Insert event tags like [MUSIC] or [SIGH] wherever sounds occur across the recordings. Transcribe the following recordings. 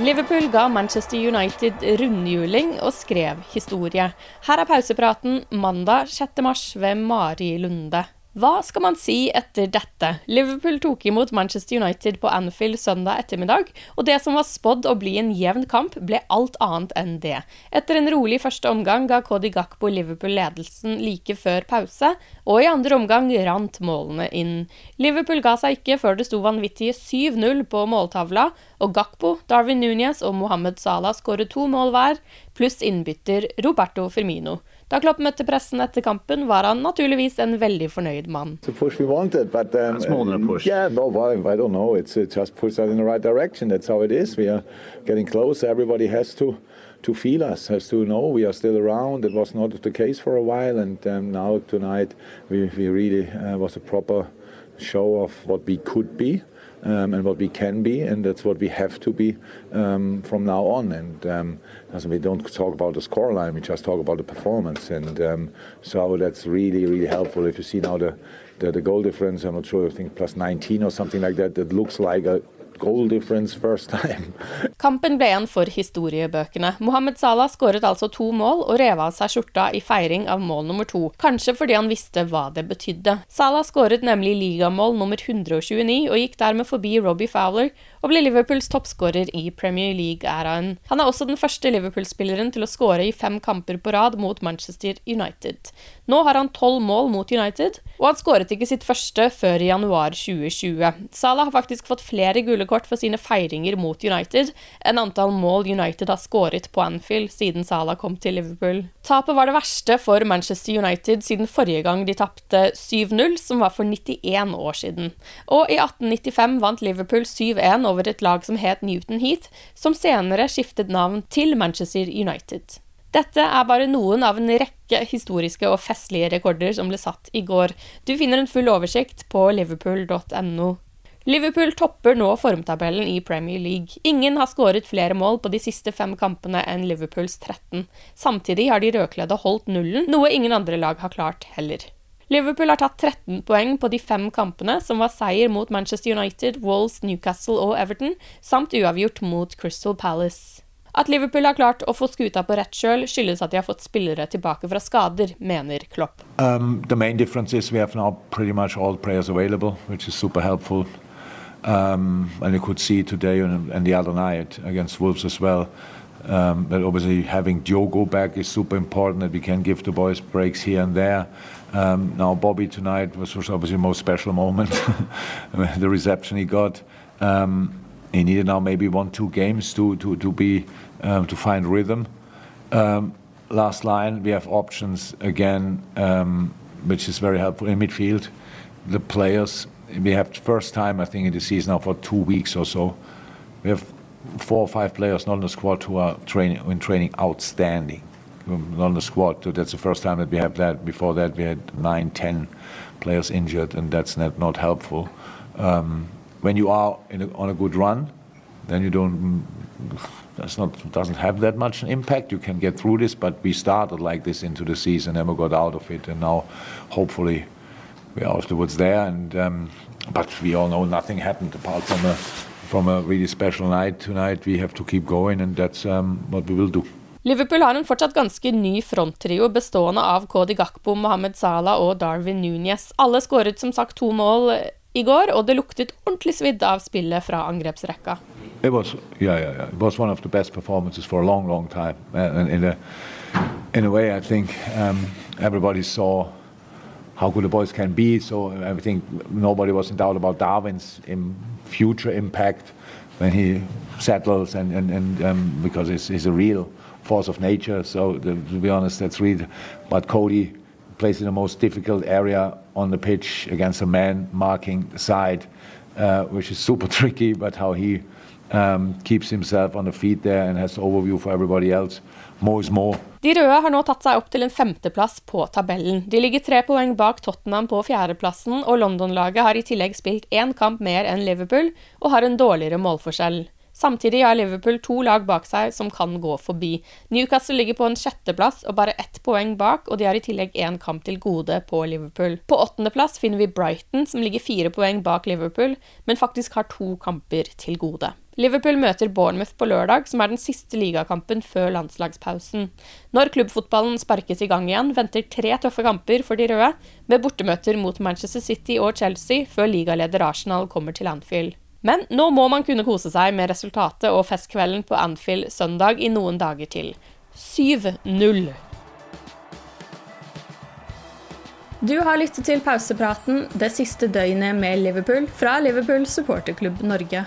Liverpool ga Manchester United rundhjuling og skrev historie. Her er pausepraten mandag 6. mars ved Mari Lunde. Hva skal man si etter dette? Liverpool tok imot Manchester United på Anfield søndag ettermiddag, og det som var spådd å bli en jevn kamp, ble alt annet enn det. Etter en rolig første omgang ga Cody Gakpo Liverpool ledelsen like før pause, og i andre omgang rant målene inn. Liverpool ga seg ikke før det sto vanvittige 7-0 på måltavla, og Gakpo, Darwin Núñez og Mohammed Salah skåret to mål hver, pluss innbytter Roberto Firmino. Da Klopp møtte pressen etter kampen, var han naturligvis en veldig fornøyd mann. Wanted, but um. Yeah, no, I don't know. It's it just puts us in the right direction. That's how it is. We are getting close. Everybody has to to feel us, has to know we are still around. It was not the case for a while, and um, now tonight we we really uh, was a proper show of what we could be. Um, and what we can be, and that's what we have to be um, from now on. And um, we don't talk about the scoreline; we just talk about the performance. And um, so that's really, really helpful. If you see now the, the the goal difference, I'm not sure. I think plus 19 or something like that. That looks like a [LAUGHS] Kampen ble en for historiebøkene. Mohammed Salah skåret altså to mål og rev av seg skjorta i feiring av mål nummer to, kanskje fordi han visste hva det betydde. Salah skåret nemlig ligamål nummer 129 og gikk dermed forbi Robbie Fowler og ble Liverpools toppskårer i Premier League-æraen. Han er også den første Liverpool-spilleren til å skåre i fem kamper på rad mot Manchester United. Nå har han tolv mål mot United, og han skåret ikke sitt første før i januar 2020. Salah har faktisk fått flere gule kort for sine feiringer mot United enn antall mål United har skåret på Anfield siden Salah kom til Liverpool. Tapet var det verste for Manchester United siden forrige gang de tapte 7-0, som var for 91 år siden. Og i 1895 vant Liverpool 7-1 over et lag som het Newton Heath, som senere skiftet navn til Manchester United. Dette er bare noen av en rekke historiske og festlige rekorder som ble satt i går. Du finner en full oversikt på liverpool.no. Liverpool topper nå formtabellen i Premier League. Ingen har skåret flere mål på de siste fem kampene enn Liverpools 13. Samtidig har de rødkledde holdt nullen, noe ingen andre lag har klart heller. Liverpool har tatt 13 poeng på de fem kampene, som var seier mot Manchester United, Wolves, Newcastle og Everton, samt uavgjort mot Crystal Palace. At Liverpool har klart å få skuta på rett kjøl, skyldes at de har fått spillere tilbake fra skader, mener Klopp. Um, the main difference is we have now pretty much all players available. Um, and you could see today and, and the other night against Wolves as well. Um, that obviously having Diogo back is super important. That we can give the boys breaks here and there. Um, now Bobby tonight was, was obviously the most special moment. [LAUGHS] the reception he got. Um, he needed now maybe one two games to to to be um, to find rhythm. Um, last line we have options again, which is very helpful in midfield. The players we have first time I think in the season now for two weeks or so. We have four or five players not in the squad who are training in training outstanding. Not in the squad. That's the first time that we have that. Before that we had nine, ten players injured, and that's not, not helpful. Um, when you are a, on a good run, then you don't. That's not doesn't have that much impact. You can get through this, but we started like this into the season, never got out of it, and now hopefully we are afterwards there. And um, but we all know nothing happened apart from a from a really special night tonight. We have to keep going, and that's um, what we will do. Liverpool har en fortsatt ganske ny fronttrio bestående av Cody Gakpo, Mohammed Salah og Darwin Núñez. Alle skåret som sagt to mål i går, og det luktet ordentlig svidd av spillet fra angrepsrekka. It was, yeah, yeah, yeah. It was one of the best performances for a long, long time. And in a, in a way, I think um, everybody saw how good the boys can be. So I think nobody was in doubt about Darwin's in future impact when he settles, and, and, and um, because he's, he's a real force of nature. So the, to be honest, that's really. But Cody plays in the most difficult area on the pitch against a man marking the side, uh, which is super [LAUGHS] tricky. But how he um, keeps himself on the feet there and has overview for everybody else. More is more. De røde har nå tatt seg opp til en femteplass på tabellen. De ligger tre poeng bak Tottenham på fjerdeplassen, og London-laget har i tillegg spilt én kamp mer enn Liverpool og har en dårligere målforskjell. Samtidig har Liverpool to lag bak seg som kan gå forbi. Newcastle ligger på en sjetteplass og bare ett poeng bak, og de har i tillegg én kamp til gode på Liverpool. På åttendeplass finner vi Brighton, som ligger fire poeng bak Liverpool, men faktisk har to kamper til gode. Liverpool møter Bournemouth på lørdag, som er den siste ligakampen før landslagspausen. Når klubbfotballen sparkes i gang igjen, venter tre tøffe kamper for de røde, med bortemøter mot Manchester City og Chelsea før ligaleder Arsenal kommer til Anfield. Men nå må man kunne kose seg med resultatet og festkvelden på Anfield søndag i noen dager til. 7-0. Du har lyttet til pausepraten det siste døgnet med Liverpool fra Liverpool supporterklubb Norge.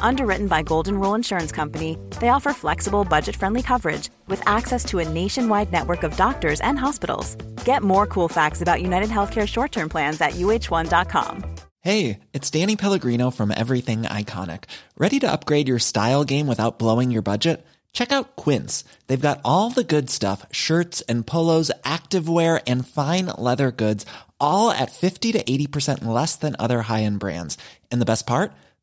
Underwritten by Golden Rule Insurance Company, they offer flexible, budget friendly coverage with access to a nationwide network of doctors and hospitals. Get more cool facts about United Healthcare short term plans at uh1.com. Hey, it's Danny Pellegrino from Everything Iconic. Ready to upgrade your style game without blowing your budget? Check out Quince. They've got all the good stuff shirts and polos, activewear, and fine leather goods, all at 50 to 80% less than other high end brands. And the best part?